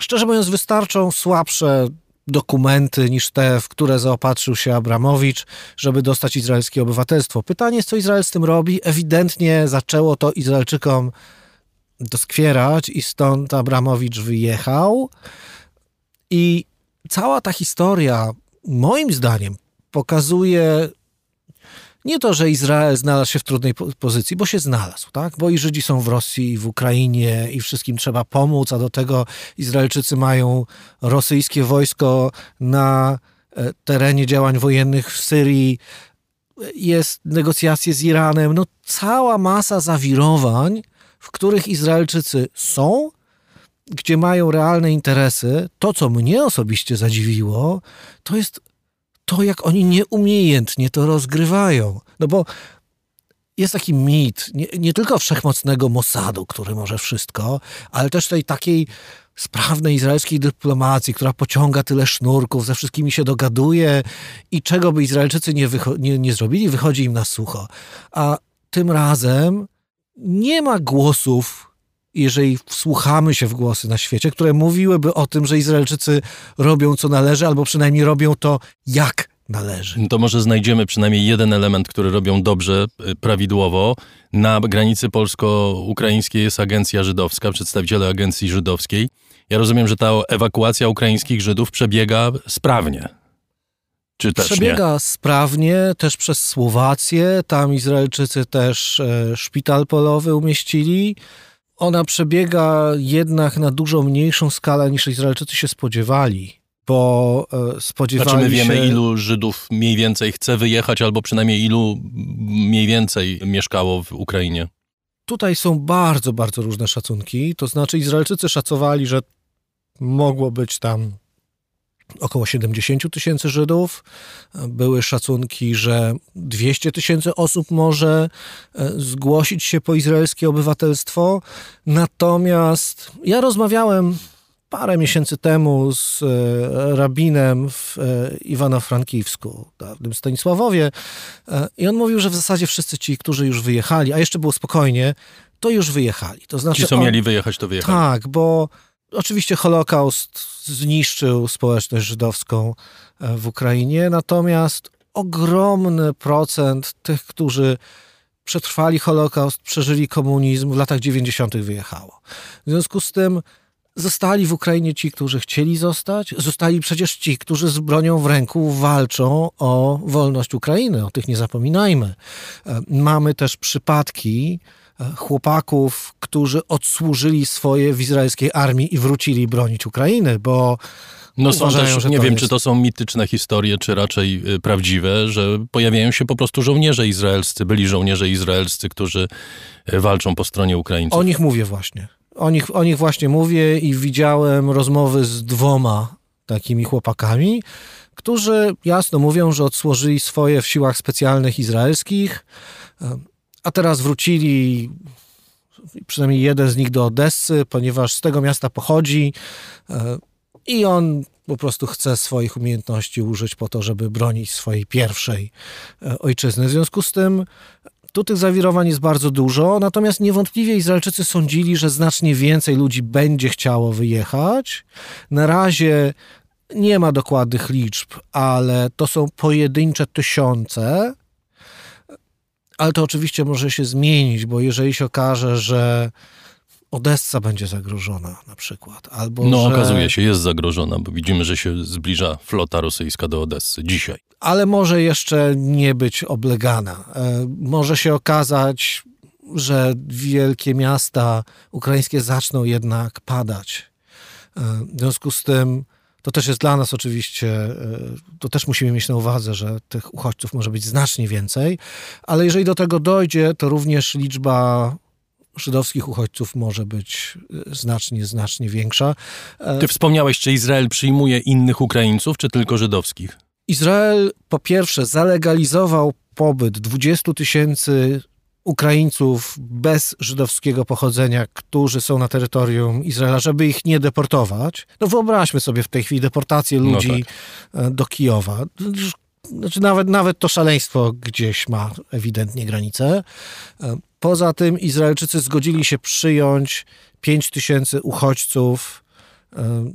szczerze mówiąc, wystarczą słabsze dokumenty niż te, w które zaopatrzył się Abramowicz, żeby dostać izraelskie obywatelstwo. Pytanie jest, co Izrael z tym robi. Ewidentnie zaczęło to Izraelczykom doskwierać i stąd Abramowicz wyjechał. I cała ta historia, moim zdaniem, pokazuje nie to, że Izrael znalazł się w trudnej pozycji, bo się znalazł, tak? Bo i Żydzi są w Rosji, i w Ukrainie, i wszystkim trzeba pomóc, a do tego Izraelczycy mają rosyjskie wojsko na e, terenie działań wojennych w Syrii, jest negocjacje z Iranem, no cała masa zawirowań, w których Izraelczycy są, gdzie mają realne interesy. To, co mnie osobiście zadziwiło, to jest to, jak oni nieumiejętnie to rozgrywają. No bo jest taki mit, nie, nie, tylko wszechmocnego Mossadu, który może wszystko, ale też tej takiej sprawnej izraelskiej dyplomacji, która pociąga tyle sznurków, ze wszystkimi się dogaduje i czego by Izraelczycy nie, nie, nie zrobili, wychodzi im na sucho. A tym razem nie ma głosów jeżeli wsłuchamy się w głosy na świecie, które mówiłyby o tym, że Izraelczycy robią co należy, albo przynajmniej robią to jak należy. To może znajdziemy przynajmniej jeden element, który robią dobrze, y, prawidłowo. Na granicy polsko-ukraińskiej jest agencja żydowska, przedstawiciele agencji żydowskiej. Ja rozumiem, że ta ewakuacja ukraińskich Żydów przebiega sprawnie. Czy też Przebiega nie? sprawnie, też przez Słowację. Tam Izraelczycy też e, szpital polowy umieścili ona przebiega jednak na dużo mniejszą skalę niż Izraelczycy się spodziewali, bo e, spodziewali znaczy my się... wiemy, ilu Żydów mniej więcej chce wyjechać, albo przynajmniej ilu mniej więcej mieszkało w Ukrainie? Tutaj są bardzo, bardzo różne szacunki. To znaczy Izraelczycy szacowali, że mogło być tam około 70 tysięcy Żydów. Były szacunki, że 200 tysięcy osób może e, zgłosić się po izraelskie obywatelstwo. Natomiast ja rozmawiałem parę miesięcy temu z e, rabinem w e, Iwano-Frankiwsku, dawnym Stanisławowie, i on mówił, że w zasadzie wszyscy ci, którzy już wyjechali, a jeszcze było spokojnie, to już wyjechali. To znaczy, ci, co on, mieli wyjechać, to wyjechali. Tak, bo Oczywiście Holokaust zniszczył społeczność żydowską e, w Ukrainie, natomiast ogromny procent tych, którzy przetrwali Holokaust, przeżyli komunizm, w latach 90. wyjechało. W związku z tym zostali w Ukrainie ci, którzy chcieli zostać, zostali przecież ci, którzy z bronią w ręku walczą o wolność Ukrainy. O tych nie zapominajmy. E, mamy też przypadki, chłopaków, którzy odsłużyli swoje w izraelskiej armii i wrócili bronić Ukrainy, bo no są uważają, też, nie wiem, jest... czy to są mityczne historie, czy raczej y, prawdziwe, że pojawiają się po prostu żołnierze izraelscy, byli żołnierze izraelscy, którzy y, walczą po stronie Ukraińców. O nich mówię właśnie. O nich, o nich właśnie mówię i widziałem rozmowy z dwoma takimi chłopakami. którzy jasno mówią, że odsłużyli swoje w siłach specjalnych izraelskich, a teraz wrócili przynajmniej jeden z nich do Odessy, ponieważ z tego miasta pochodzi i on po prostu chce swoich umiejętności użyć po to, żeby bronić swojej pierwszej ojczyzny. W związku z tym tu tych zawirowań jest bardzo dużo, natomiast niewątpliwie Izraelczycy sądzili, że znacznie więcej ludzi będzie chciało wyjechać. Na razie nie ma dokładnych liczb, ale to są pojedyncze tysiące. Ale to oczywiście może się zmienić, bo jeżeli się okaże, że Odessa będzie zagrożona na przykład. Albo no, że... okazuje się, jest zagrożona, bo widzimy, że się zbliża flota rosyjska do Odessy dzisiaj. Ale może jeszcze nie być oblegana. E, może się okazać, że wielkie miasta ukraińskie zaczną jednak padać. E, w związku z tym to też jest dla nas oczywiście, e, to też musimy mieć na uwadze, że tych uchodźców może być znacznie więcej, ale jeżeli do tego dojdzie, to również liczba żydowskich uchodźców może być e, znacznie, znacznie większa. E, Ty wspomniałeś, czy Izrael przyjmuje innych Ukraińców, czy tylko żydowskich? Izrael po pierwsze zalegalizował pobyt 20 tysięcy Ukraińców bez żydowskiego pochodzenia, którzy są na terytorium Izraela, żeby ich nie deportować. No wyobraźmy sobie w tej chwili deportację no ludzi no tak. do Kijowa. Znaczy nawet, nawet to szaleństwo gdzieś ma ewidentnie granice. Poza tym Izraelczycy zgodzili się przyjąć 5 tysięcy uchodźców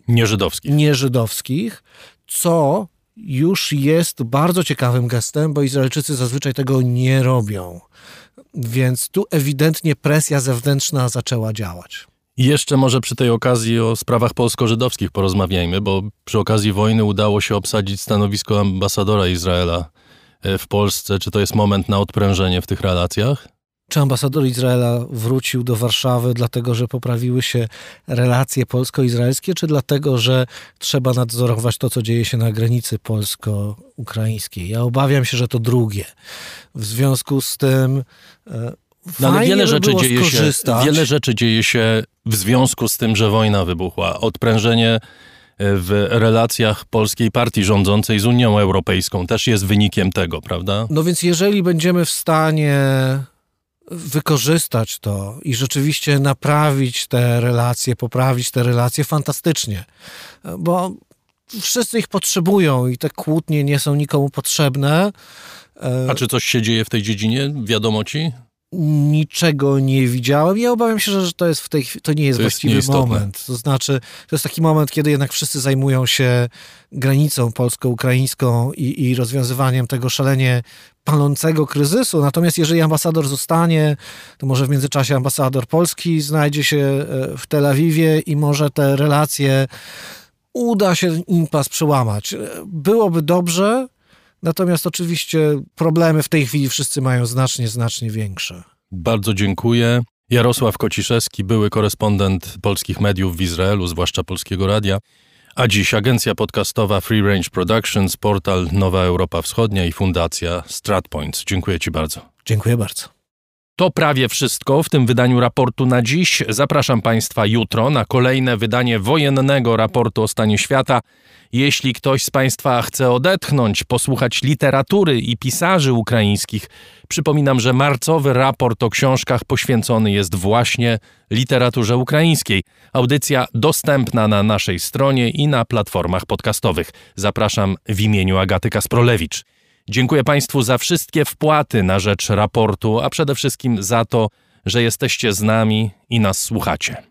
nieżydowskich. nieżydowskich, co już jest bardzo ciekawym gestem, bo Izraelczycy zazwyczaj tego nie robią. Więc tu ewidentnie presja zewnętrzna zaczęła działać. Jeszcze może przy tej okazji o sprawach polsko-żydowskich porozmawiajmy, bo przy okazji wojny udało się obsadzić stanowisko ambasadora Izraela e, w Polsce. Czy to jest moment na odprężenie w tych relacjach? Czy ambasador Izraela wrócił do Warszawy dlatego, że poprawiły się relacje polsko-izraelskie, czy dlatego, że trzeba nadzorować to, co dzieje się na granicy polsko-ukraińskiej? Ja obawiam się, że to drugie. W związku z tym. E, no, ale wiele rzeczy, dzieje się, wiele rzeczy dzieje się w związku z tym, że wojna wybuchła. Odprężenie e, w relacjach polskiej partii rządzącej z Unią Europejską też jest wynikiem tego, prawda? No więc jeżeli będziemy w stanie wykorzystać to i rzeczywiście naprawić te relacje, poprawić te relacje fantastycznie, bo wszyscy ich potrzebują i te kłótnie nie są nikomu potrzebne. A czy coś się dzieje w tej dziedzinie? Wiadomo ci? niczego nie widziałem. Ja obawiam się, że to, jest w tej, to nie jest to właściwy jest moment. To znaczy, to jest taki moment, kiedy jednak wszyscy zajmują się granicą polsko-ukraińską i, i rozwiązywaniem tego szalenie palącego kryzysu. Natomiast jeżeli ambasador zostanie, to może w międzyczasie ambasador polski znajdzie się e, w Tel Awiwie i może te relacje uda się impas przełamać. Byłoby dobrze, Natomiast oczywiście problemy w tej chwili wszyscy mają znacznie, znacznie większe. Bardzo dziękuję. Jarosław Kociszewski, były korespondent polskich mediów w Izraelu, zwłaszcza Polskiego Radia, a dziś agencja podcastowa Free Range Productions, portal Nowa Europa Wschodnia i fundacja StratPoints. Dziękuję Ci bardzo. Dziękuję bardzo. To prawie wszystko w tym wydaniu raportu na dziś. Zapraszam Państwa jutro na kolejne wydanie wojennego raportu o stanie świata. Jeśli ktoś z Państwa chce odetchnąć, posłuchać literatury i pisarzy ukraińskich, przypominam, że marcowy raport o książkach poświęcony jest właśnie literaturze ukraińskiej. Audycja dostępna na naszej stronie i na platformach podcastowych. Zapraszam w imieniu Agaty Kasprolewicz. Dziękuję Państwu za wszystkie wpłaty na rzecz raportu, a przede wszystkim za to, że jesteście z nami i nas słuchacie.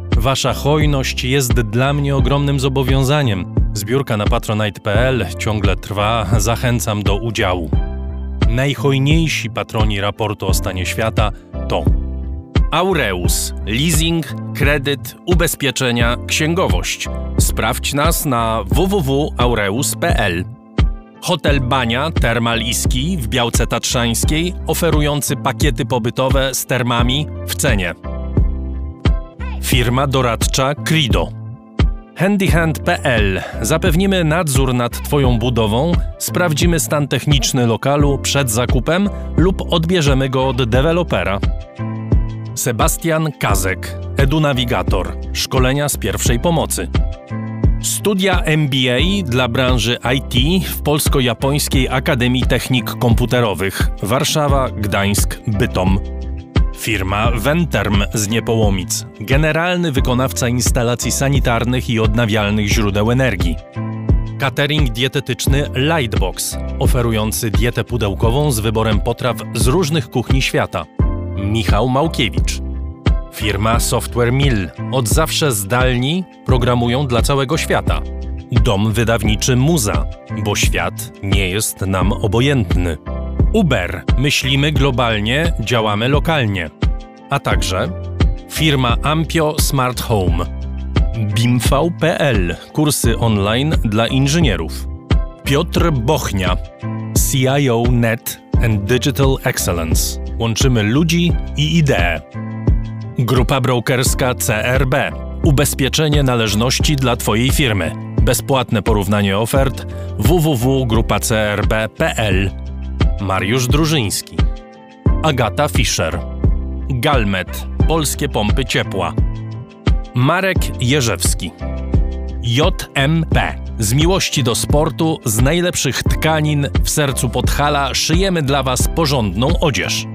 Wasza hojność jest dla mnie ogromnym zobowiązaniem. Zbiórka na patronite.pl ciągle trwa, zachęcam do udziału. Najhojniejsi patroni raportu o stanie świata to Aureus. Leasing, kredyt, ubezpieczenia, księgowość. Sprawdź nas na www.aureus.pl. Hotel Bania Termal Iski w Białce Tatrzańskiej, oferujący pakiety pobytowe z termami w cenie. Firma doradcza Crido. Handyhand.pl. Zapewnimy nadzór nad Twoją budową, sprawdzimy stan techniczny lokalu przed zakupem lub odbierzemy go od dewelopera. Sebastian Kazek, edunawigator, szkolenia z pierwszej pomocy. Studia MBA dla branży IT w Polsko-Japońskiej Akademii Technik Komputerowych Warszawa, Gdańsk, Bytom. Firma Venterm z Niepołomic, generalny wykonawca instalacji sanitarnych i odnawialnych źródeł energii. Catering dietetyczny Lightbox, oferujący dietę pudełkową z wyborem potraw z różnych kuchni świata. Michał Małkiewicz. Firma Software Mill. Od zawsze zdalni programują dla całego świata. Dom wydawniczy Muza, bo świat nie jest nam obojętny. Uber. Myślimy globalnie, działamy lokalnie. A także firma Ampio Smart Home. BIMV.pl. Kursy online dla inżynierów. Piotr Bochnia. CIO Net and Digital Excellence. Łączymy ludzi i idee. Grupa brokerska CRB. Ubezpieczenie należności dla Twojej firmy. Bezpłatne porównanie ofert www.grupacrb.pl. Mariusz Drużyński. Agata Fischer. Galmet. Polskie pompy ciepła. Marek Jerzewski. JMP. Z miłości do sportu, z najlepszych tkanin w sercu Podhala szyjemy dla Was porządną odzież.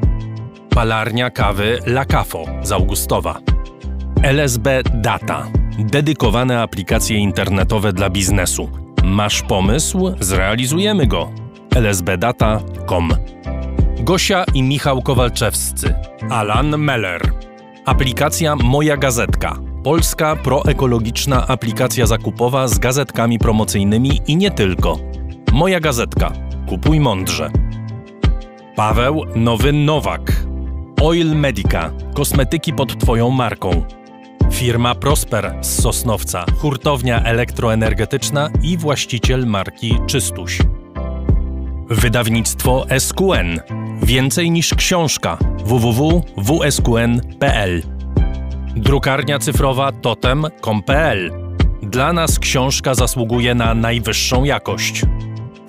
Palarnia kawy La Cafo z Augustowa. LSB Data. Dedykowane aplikacje internetowe dla biznesu. Masz pomysł? Zrealizujemy go. lsbdata.com Gosia i Michał Kowalczewscy. Alan Meller. Aplikacja Moja Gazetka. Polska proekologiczna aplikacja zakupowa z gazetkami promocyjnymi i nie tylko. Moja Gazetka. Kupuj mądrze. Paweł Nowy Nowak. Oil Medica. Kosmetyki pod Twoją marką. Firma Prosper z Sosnowca. Hurtownia elektroenergetyczna i właściciel marki Czystuś. Wydawnictwo SQN. Więcej niż książka. www.wsqn.pl Drukarnia cyfrowa totem.com.pl Dla nas książka zasługuje na najwyższą jakość.